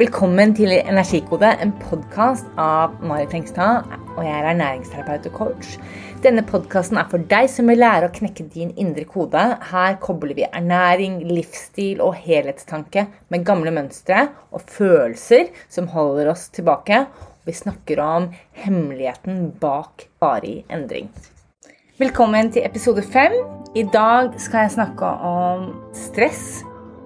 Velkommen til Energikode, en podkast av Mari Hengstad. Og jeg er ernæringsterapeut og coach. Denne podkasten er for deg som vil lære å knekke din indre kode. Her kobler vi ernæring, livsstil og helhetstanke med gamle mønstre og følelser som holder oss tilbake. Vi snakker om hemmeligheten bak varig endring. Velkommen til episode fem. I dag skal jeg snakke om stress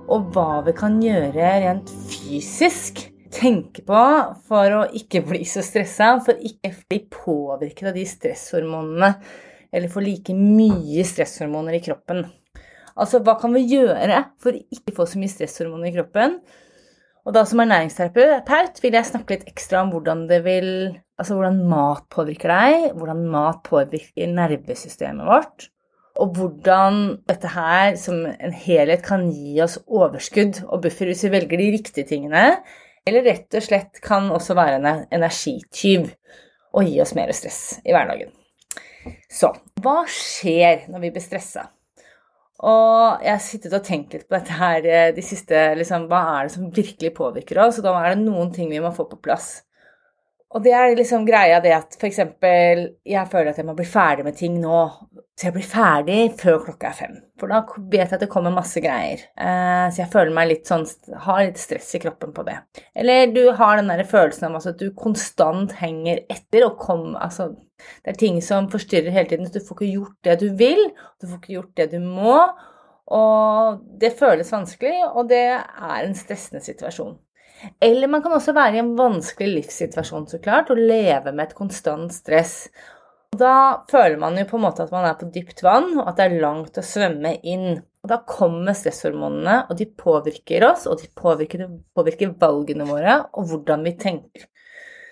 og hva vi kan gjøre rent fysisk. Tenke på for å ikke bli så stressa, for ikke å bli påvirket av de stresshormonene. Eller få like mye stresshormoner i kroppen. Altså, hva kan vi gjøre for å ikke få så mye stresshormoner i kroppen? Og da som ernæringsterapeut vil jeg snakke litt ekstra om hvordan, vil, altså hvordan mat påvirker deg, hvordan mat påvirker nervesystemet vårt, og hvordan dette her som en helhet kan gi oss overskudd og buffer hvis vi velger de riktige tingene, eller rett og slett kan også være en energityv og gi oss mer stress i hverdagen. Så hva skjer når vi blir stressa? Og jeg har sittet og tenkt litt på dette her eh, de siste liksom, Hva er det som virkelig påvirker oss? Og da er det noen ting vi må få på plass. Og det er liksom greia det at f.eks. jeg føler at jeg må bli ferdig med ting nå. Så jeg blir ferdig før klokka er fem. For da vet jeg at det kommer masse greier. Eh, så jeg føler meg litt sånn Har litt stress i kroppen på det. Eller du har den der følelsen av at du konstant henger etter og kom Altså, det er ting som forstyrrer hele tiden. Du får ikke gjort det du vil, du får ikke gjort det du må. Og det føles vanskelig, og det er en stressende situasjon. Eller man kan også være i en vanskelig livssituasjon, så klart, og leve med et konstant stress. Da føler man jo på en måte at man er på dypt vann, og at det er langt å svømme inn. Og Da kommer stresshormonene, og de påvirker oss, og de påvirker, påvirker valgene våre og hvordan vi tenker.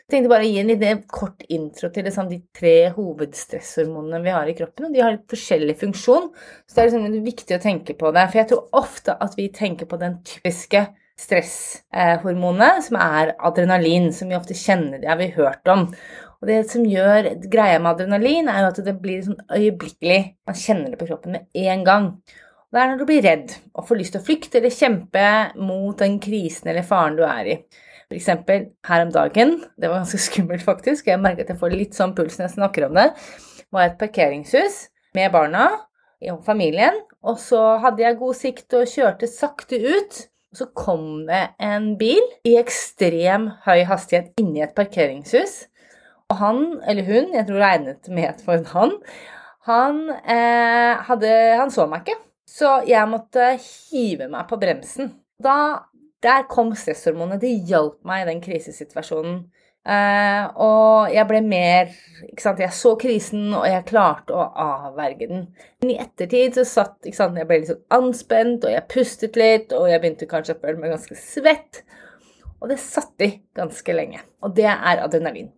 Jeg tenkte bare å gi en liten kort intro til liksom de tre hovedstresshormonene vi har i kroppen. og De har litt forskjellig funksjon, så det er liksom viktig å tenke på det. For jeg tror ofte at vi tenker på den typiske stresshormonet, som er adrenalin, som vi ofte kjenner, det har vi hørt om. Og det som gjør greia med adrenalin, er jo at det blir sånn øyeblikkelig. Man kjenner det på kroppen med en gang. Og det er når du blir redd og får lyst til å flykte eller kjempe mot den krisen eller faren du er i. For eksempel her om dagen, det var ganske skummelt faktisk, jeg merker at jeg får litt sånn puls når jeg snakker om det, var et parkeringshus med barna og familien, og så hadde jeg god sikt og kjørte sakte ut og så kom det en bil i ekstrem høy hastighet inni et parkeringshus. Og han, eller hun, jeg tror regnet med for en han, han, eh, hadde, han så meg ikke. Så jeg måtte hive meg på bremsen. Da, der kom stresshormonet. Det hjalp meg i den krisesituasjonen. Eh, og jeg ble mer ikke sant, Jeg så krisen, og jeg klarte å avverge den. Men i ettertid så satt ikke sant, Jeg ble litt sånn anspent, og jeg pustet litt, og jeg begynte kanskje å føle meg ganske svett. Og det satt i ganske lenge. Og det er adrenalin.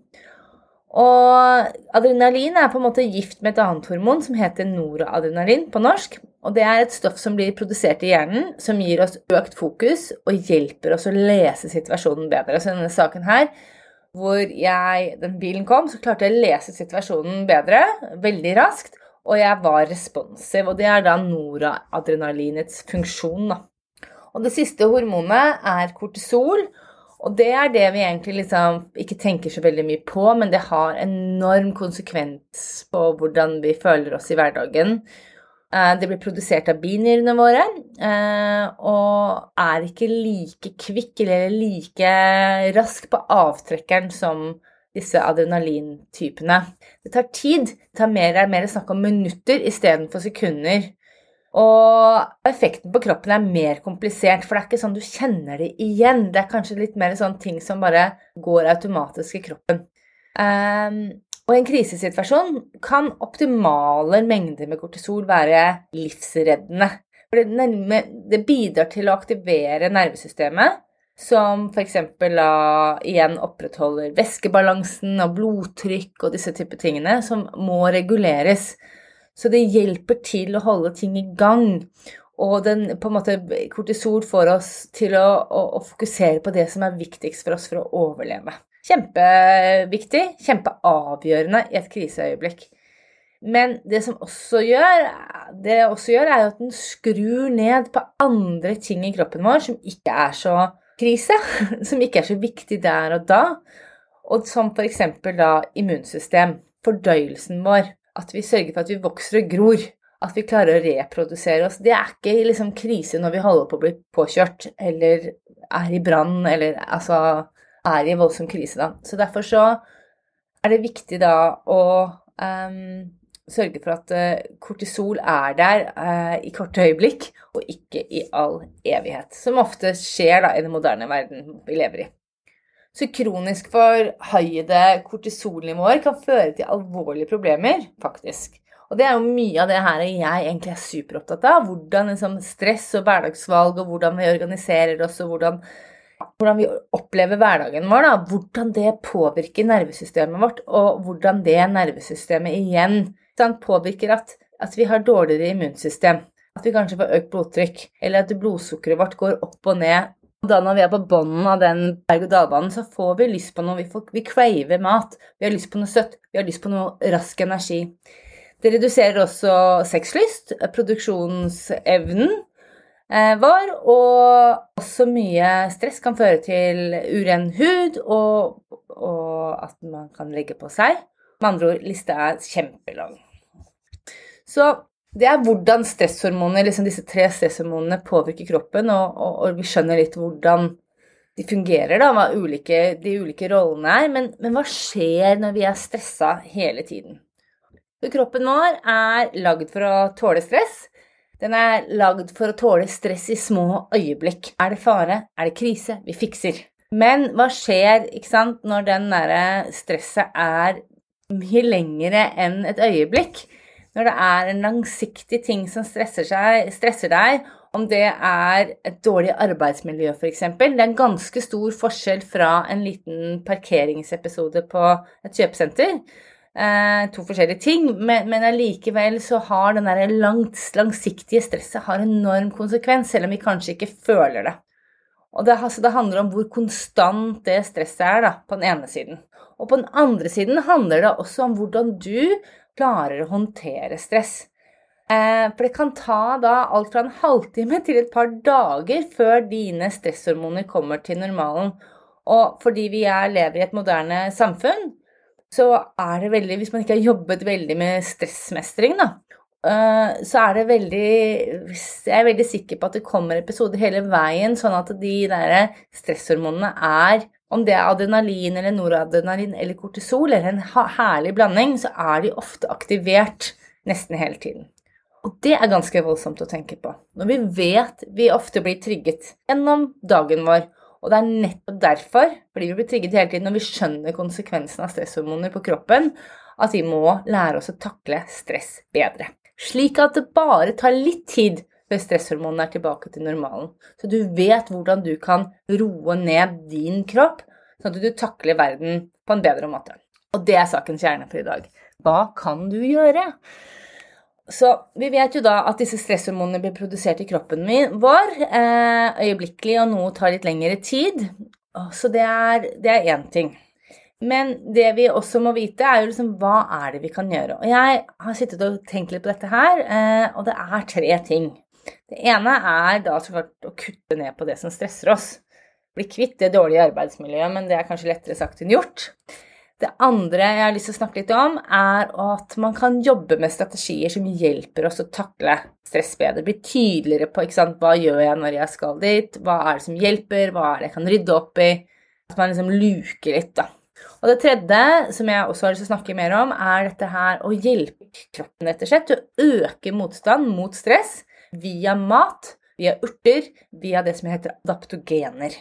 Og adrenalin er på en måte gift med et annet hormon som heter noradrenalin på norsk. Og det er et stoff som blir produsert i hjernen, som gir oss økt fokus og hjelper oss å lese situasjonen bedre. Så denne saken her hvor jeg, den bilen kom, så klarte jeg å lese situasjonen bedre, veldig raskt, og jeg var responsiv. Og det er da noradrenalinets funksjon, da. Og det siste hormonet er kortisol. Og det er det vi egentlig liksom ikke tenker så veldig mye på, men det har enorm konsekvens på hvordan vi føler oss i hverdagen. Eh, det blir produsert av binyrene våre eh, og er ikke like kvikk eller like rask på avtrekkeren som disse adrenalintypene. Det tar tid. Det tar mer, er mer snakk om minutter istedenfor sekunder. Og effekten på kroppen er mer komplisert, for det er ikke sånn du kjenner det igjen. Det er kanskje litt mer sånn ting som bare går automatisk i kroppen. Um, og i en krisesituasjon kan optimale mengder med kortisol være livsreddende. For det, bidrar til å aktivere nervesystemet, som f.eks. igjen opprettholder væskebalansen og blodtrykk og disse typer tingene, som må reguleres. Så det hjelper til å holde ting i gang. Og den, på en måte, kortisol får oss til å, å, å fokusere på det som er viktigst for oss for å overleve. Kjempeviktig, kjempeavgjørende i et kriseøyeblikk. Men det som også gjør, det også gjør, er at den skrur ned på andre ting i kroppen vår som ikke er så krise, som ikke er så viktig der og da. Og som f.eks. da immunsystem, fordøyelsen vår. At vi sørger for at vi vokser og gror. At vi klarer å reprodusere oss. Det er ikke liksom krise når vi holder på å bli påkjørt eller er i brann eller altså er i voldsom krise, da. Så derfor så er det viktig da å um, sørge for at uh, kortisol er der uh, i korte øyeblikk, og ikke i all evighet. Som ofte skjer da i den moderne verden vi lever i. Så kronisk forhøyede kortisolnivåer kan føre til alvorlige problemer, faktisk. Og det er jo mye av det her jeg egentlig er superopptatt av. Hvordan liksom, stress og hverdagsvalg, og hvordan vi organiserer oss, og hvordan, hvordan vi opplever hverdagen vår. Da. Hvordan det påvirker nervesystemet vårt, og hvordan det nervesystemet igjen sant, påvirker at, at vi har dårligere immunsystem. At vi kanskje får økt blodtrykk, eller at blodsukkeret vårt går opp og ned da når vi er på bunnen av den berg-og-dal-banen, så får vi lyst på noe. Vi, får, vi craver mat. Vi har lyst på noe søtt. Vi har lyst på noe rask energi. Det reduserer også sexlyst, produksjonsevnen eh, vår, og også mye stress kan føre til uren hud og, og at man kan legge på seg. Med andre ord, lista er kjempelang. Så det er hvordan stresshormoner, liksom disse tre stresshormonene påvirker kroppen, og, og, og, vi skjønner litt hvordan de fungerer, da, hva ulike, de ulike rollene er. Men, men, hva skjer når vi er stressa hele tiden? Så kroppen vår er lagd for å tåle stress. Den er lagd for å tåle stress i små øyeblikk. Er det fare? Er det krise? Vi fikser. Men hva skjer sant, når den der stresset er mye lengre enn et øyeblikk? Når det er en langsiktig ting som stresser, seg, stresser deg, om det er et dårlig arbeidsmiljø f.eks. Det er en ganske stor forskjell fra en liten parkeringsepisode på et kjøpesenter. Eh, to forskjellige ting, men, men allikevel så har den der langt, langsiktige stresset har enorm konsekvens, selv om vi kanskje ikke føler det. Og det, altså, det handler om hvor konstant det stresset er, da, på den ene siden. Og på den andre siden handler det også om hvordan du klarer å håndtere stress. Eh, for det kan ta da alt fra en halvtime til et par dager før dine stresshormoner kommer til normalen. Og fordi vi er, lever i et moderne samfunn, så er det veldig Hvis man ikke har jobbet veldig med stressmestring, da, eh, så er det veldig Jeg er veldig sikker på at det kommer episoder hele veien, sånn at de der stresshormonene er om det er adrenalin eller noradrenalin eller kortisol eller en herlig blanding, så er de ofte aktivert nesten hele tiden. Og det er ganske voldsomt å tenke på. Når vi vet vi ofte blir trigget gjennom dagen vår, og det er nettopp derfor, fordi vi blir trigget hele tiden når vi skjønner konsekvensen av stresshormoner på kroppen, at vi må lære oss å takle stress bedre. Slik at det bare tar litt tid stresshormonene er tilbake til normalen. Så du vet hvordan du kan roe ned din kropp, sånn at du takler verden på en bedre måte. Og det er sakens kjerne for i dag. Hva kan du gjøre? Så vi vet jo da at disse stresshormonene blir produsert i kroppen vår eh, øyeblikkelig, og noe tar litt lengre tid. Så det er én ting. Men det vi også må vite, er jo liksom hva er det vi kan gjøre. Og jeg har sittet og tenkt litt på dette her, eh, og det er tre ting. Det ene er da så klart å kutte ned på det som stresser oss. Bli kvitt det dårlige arbeidsmiljøet, men det er kanskje lettere sagt enn gjort. Det andre jeg har lyst til å snakke litt om, er at man kan jobbe med strategier som hjelper oss å takle stress bedre. Bli tydeligere på ikke sant, hva gjør jeg når jeg skal dit, hva er det som hjelper, hva er det jeg kan rydde opp i. At man liksom luker litt, da. Og det tredje, som jeg også har lyst til å snakke mer om, er dette her å hjelpe kroppen rett og slett til å øke motstand mot stress via mat, via urter, via det som heter adaptogener.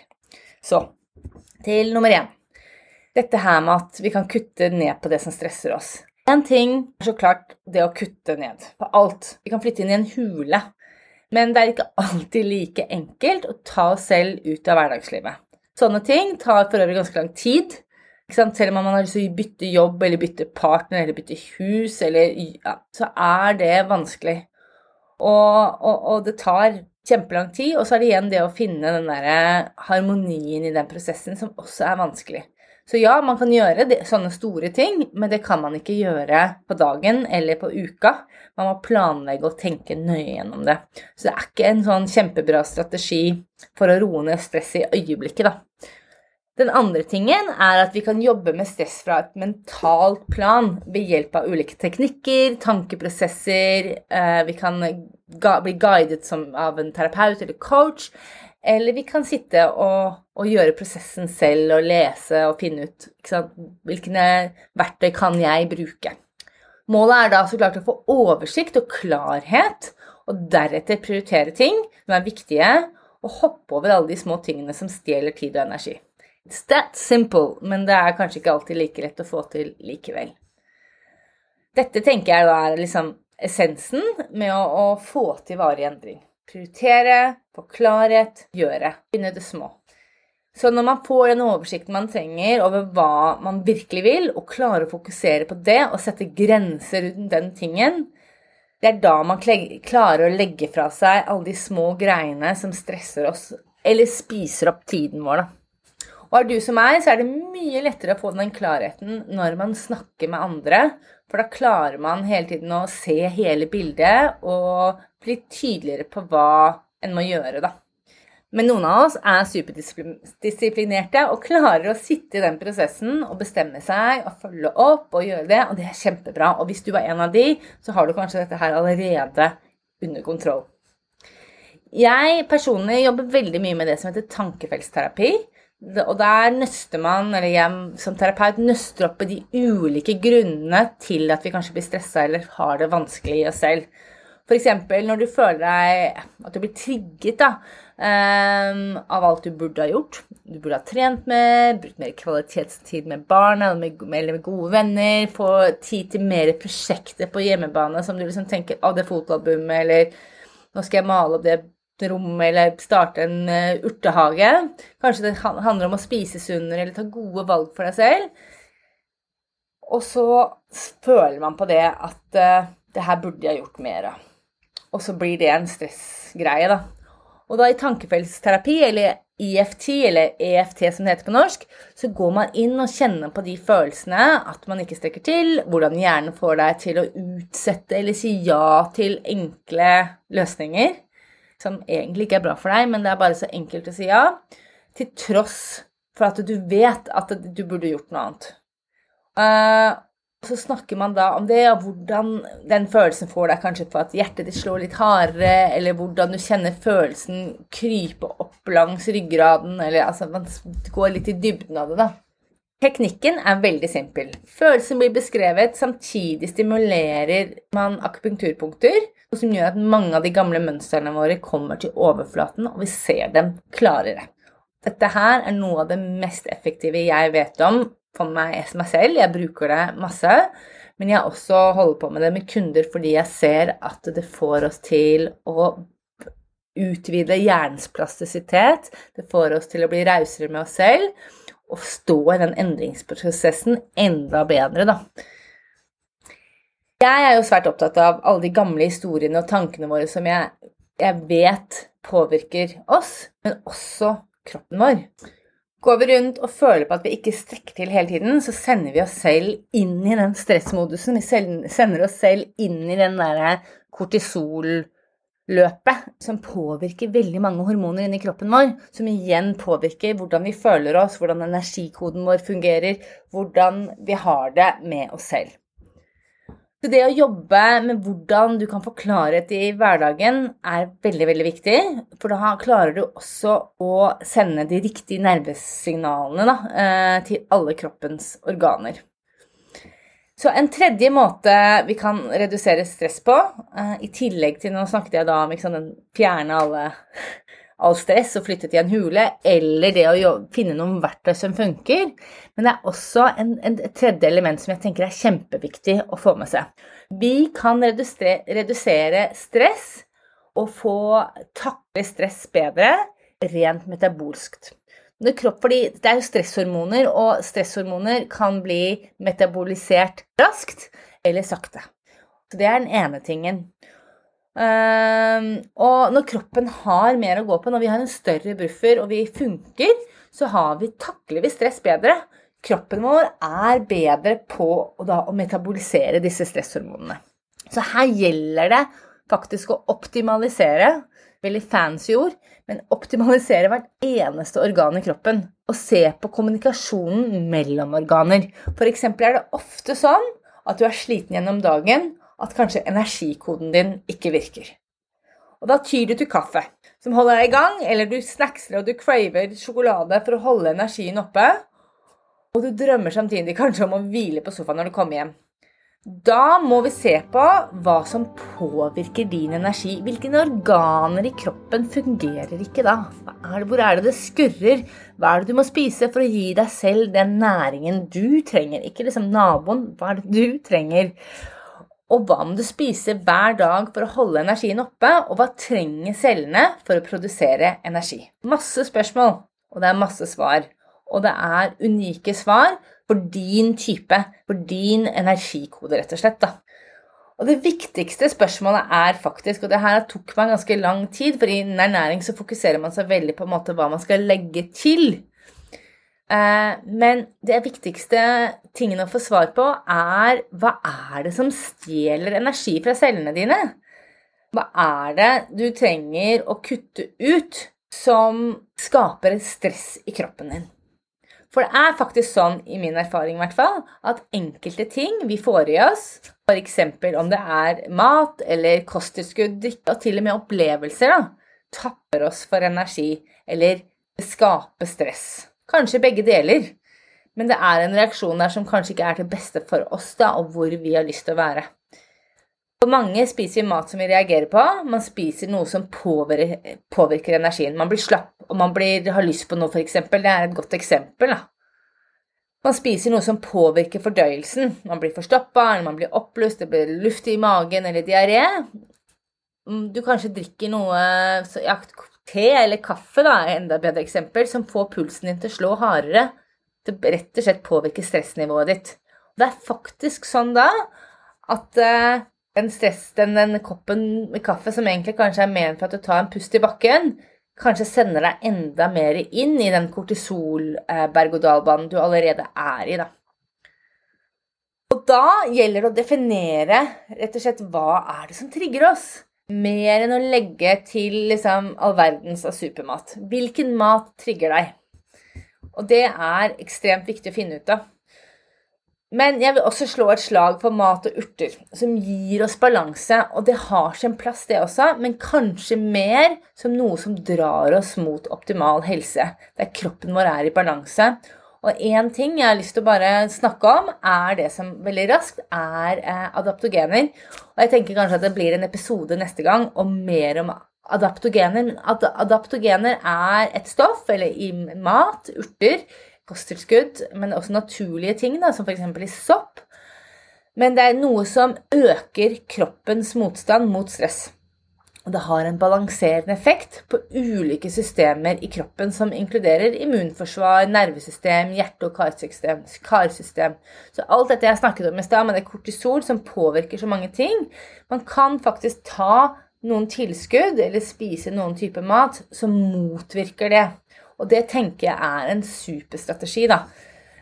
Så til nummer én. Dette her med at vi kan kutte ned på det som stresser oss. En ting er så klart det å kutte ned på alt. Vi kan flytte inn i en hule. Men det er ikke alltid like enkelt å ta oss selv ut av hverdagslivet. Sånne ting tar for øvrig ganske lang tid. Selv om man har lyst til å bytte jobb eller bytte partner eller bytte hus, eller, ja, så er det vanskelig. Og, og, og, det tar kjempelang tid, og så er det igjen det å finne den der harmonien i den prosessen som også er vanskelig. Så ja, man kan gjøre det, sånne store ting, men det kan man ikke gjøre på dagen eller på uka. Man må planlegge og tenke nøye gjennom det. Så det er ikke en sånn kjempebra strategi for å roe ned stress i øyeblikket, da. Den andre tingen er at vi kan jobbe med stress fra et mentalt plan ved hjelp av ulike teknikker, tankeprosesser. Eh, vi kan bli guidet av en terapeut eller coach. Eller vi kan sitte og, og gjøre prosessen selv og lese og finne ut hvilke verktøy kan jeg bruke. Målet er da så klart å få oversikt og klarhet, og deretter prioritere ting som er viktige, og hoppe over alle de små tingene som stjeler tid og energi. It's that simple, men det er kanskje ikke alltid like lett å få til likevel. Dette tenker jeg er liksom essensen med å, å få til varig endring. Prioritere, få klarhet, gjøre. Begynne det små. Så når man får den oversikten man trenger over hva man virkelig vil, og klarer å fokusere på det og sette grenser rundt den tingen, det er da man klarer å legge fra seg alle de små greiene som stresser oss, eller spiser opp tiden vår, da. Og er du som meg, så er det mye lettere å få den klarheten når man snakker med andre, for da klarer man hele tiden å se hele bildet og bli tydeligere på hva en må gjøre, da. Men noen av oss er superdisiplinerte og klarer å sitte i den prosessen og bestemme seg og følge opp og gjøre det, og det er kjempebra. Og hvis du er en av de, så har du kanskje dette her allerede under kontroll. Jeg personlig jobber veldig mye med det som heter tankefeltsterapi. Og der nøster man, eller jeg som terapeut, nøster opp i de ulike grunnene til at vi kanskje blir stressa eller har det vanskelig i oss selv. F.eks. når du føler deg at du blir trigget da, um, av alt du burde ha gjort. Du burde ha trent mer, brukt mer kvalitetstid med barna eller med, med, gode venner. Få tid til mer prosjekter på hjemmebane som du liksom tenker Å, det fotoalbumet, eller nå skal jeg male opp det rommet, eller starte en uh, urtehage. Kanskje det handler om å spise sunnere eller ta gode valg for deg selv. Og så føler man på det at uh, det her burde jeg gjort mer av. Og så blir det en stressgreie, da. Og da i tankefeltsterapi, eller EFT, eller EFT som det heter på norsk, så går man inn og kjenner på de følelsene, at man ikke strekker til, hvordan hjernen får deg til å utsette eller si ja til enkle løsninger, som egentlig ikke er bra for deg, men det er bare så enkelt å si ja, til tross for at du vet at du burde gjort noe annet. Uh, så snakker man da om det, og hvordan den følelsen får deg kanskje på at hjertet ditt slår litt hardere, eller hvordan du kjenner følelsen krype opp langs ryggraden, eller altså man går litt i dybden av det, da. Teknikken er veldig simpel. Følelsen blir beskrevet, samtidig stimulerer man akupunkturpunkter, som gjør at mange av de gamle mønstrene våre kommer til overflaten, og vi ser dem klarere. Dette her er noe av det mest effektive jeg vet om for meg, meg selv. Jeg bruker det masse. Men jeg også holder på med det med kunder fordi jeg ser at det får oss til å utvide hjernens plastisitet. Det får oss til å bli rausere med oss selv og stå i den endringsprosessen enda bedre, da. Jeg er jo svært opptatt av alle de gamle historiene og tankene våre som jeg, jeg vet påvirker oss, men også kroppen vår. Går vi rundt og føler på at vi ikke strekker til hele tiden, så sender vi oss selv inn i den stressmodusen. Vi sender oss selv inn i den derre kortisolløpet som påvirker veldig mange hormoner inni kroppen vår. Som igjen påvirker hvordan vi føler oss, hvordan energikoden vår fungerer, hvordan vi har det med oss selv. Så det å jobbe med hvordan du kan få klarhet i hverdagen, er veldig veldig viktig. For da klarer du også å sende de riktige nervesignalene da, eh, til alle kroppens organer. Så en tredje måte vi kan redusere stress på, eh, i tillegg til Nå snakket jeg da om liksom, den, fjerne alle all stress og flytte til en hule, eller det å finne noen verktøy som funker. Men det er også en, en, et tredje element som jeg tenker er kjempeviktig å få med seg. Vi kan redusere, redusere stress og få takle stress bedre rent metabolskt. Det, kropp, fordi det er jo stresshormoner, og stresshormoner kan bli metabolisert raskt eller sakte. Så det er den ene tingen. Um, og når kroppen har mer å gå på, når vi har en større buffer og vi funker, så vi, takler vi stress bedre. kroppen vår er bedre på å, da, å metabolisere disse stresshormonene. Så her gjelder det faktisk å optimalisere, veldig fancy ord, men optimalisere hvert eneste organ i kroppen. Og se på kommunikasjonen mellom organer. F.eks. er det ofte sånn at du er sliten gjennom dagen, at kanskje energikoden din ikke virker. Og da tyr du til kaffe, som holder deg i gang, eller du snackser og du craver sjokolade for å holde energien oppe. Og du drømmer samtidig kanskje om å hvile på sofaen når du kommer hjem. Da må vi se på hva som påvirker din energi. Hvilke organer i kroppen fungerer ikke da? Er det, hvor er det det skurrer? Hva er det du må spise for å gi deg selv den næringen du trenger? Ikke liksom naboen. Hva er det du trenger? Og hva må du spise hver dag for å holde energien oppe? Og hva trenger cellene for å produsere energi? Masse spørsmål, og det er masse svar. Og det er unike svar for din type, for din energikode, rett og slett. da. Og det viktigste spørsmålet er faktisk, og det her tok meg ganske lang tid, for i ernæring så fokuserer man seg veldig på en måte hva man skal legge til. Eh, men det viktigste tingen å få svar på er hva er det som stjeler energi fra cellene dine? Hva er det du trenger å kutte ut som skaper stress i kroppen din? For det er faktisk sånn, i min erfaring i hvert fall, at enkelte ting vi får i oss, f.eks. om det er mat eller kosttilskudd, drikke og til og med opplevelser, da, tapper oss for energi eller skaper stress. Kanskje begge deler. Men det er en reaksjon der som kanskje ikke er til beste for oss, da, og hvor vi har lyst til å være. For mange spiser mat som vi reagerer på. Man spiser noe som påvirker, påvirker energien. Man blir slapp, og man blir, har lyst på noe, f.eks. Det er et godt eksempel. Da. Man spiser noe som påvirker fordøyelsen. Man blir forstoppa, eller man blir oppblåst, det blir luft i magen eller diaré. Mm, du kanskje drikker noe ja, te eller kaffe, da, enda bedre eksempel, som får pulsen din til å slå hardere. Det rett og slett påvirker stressnivået ditt. Det er faktisk sånn da at uh, den, stress, den, den, koppen med kaffe som egentlig kanskje er ment for at du tar en pust i bakken, kanskje sender deg enda mer inn i den kortisol-berg-og-dal-banen du allerede er i. Da. Og da gjelder det å definere rett og slett hva er det som trigger oss. Mer enn å legge til liksom, all verdens av supermat. Hvilken mat trigger deg? Og det er ekstremt viktig å finne ut av. Men jeg vil også slå et slag for mat og urter, som gir oss balanse. Og det har sin plass, det også, men kanskje mer som noe som drar oss mot optimal helse. Der kroppen vår er i balanse. Og én ting jeg har lyst til å bare snakke om, er det som veldig raskt er eh, adaptogener. Og jeg tenker kanskje at det blir en episode neste gang om mer om adaptogener. Men ad adaptogener er et stoff, eller i mat, urter, kosttilskudd, men også naturlige ting, da, som f.eks. i sopp. Men det er noe som øker kroppens motstand mot stress. Og det har en balanserende effekt på ulike systemer i kroppen, som inkluderer immunforsvar, nervesystem, hjerte- og karsystem, karsystem. Så alt dette jeg snakket om i stad, med det kortisol som påvirker så mange ting Man kan faktisk ta noen tilskudd eller spise noen type mat som motvirker det. Og det tenker jeg er en superstrategi, da.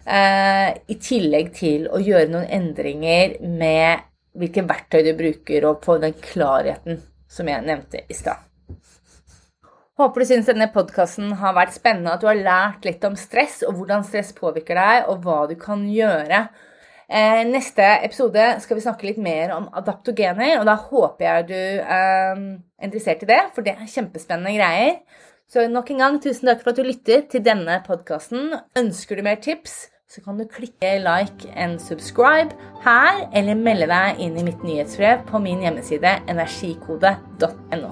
Eh, I tillegg til å gjøre noen endringer med hvilke verktøy du bruker, og på den klarheten som jeg nevnte i stad. Håper du syns denne podkasten har vært spennende, at du har lært litt om stress, og hvordan stress påvirker deg, og hva du kan gjøre. Eh, neste episode skal vi snakke litt mer om adaptogener, og da håper jeg du er eh, interessert i det, for det er kjempespennende greier. Så nok en gang, tusen takk for at du lytter til denne podkasten. Ønsker du mer tips, så kan du klikke like and subscribe her, eller melde deg inn i mitt nyhetsbrev på min hjemmeside energikode.no.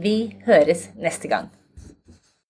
Vi høres neste gang.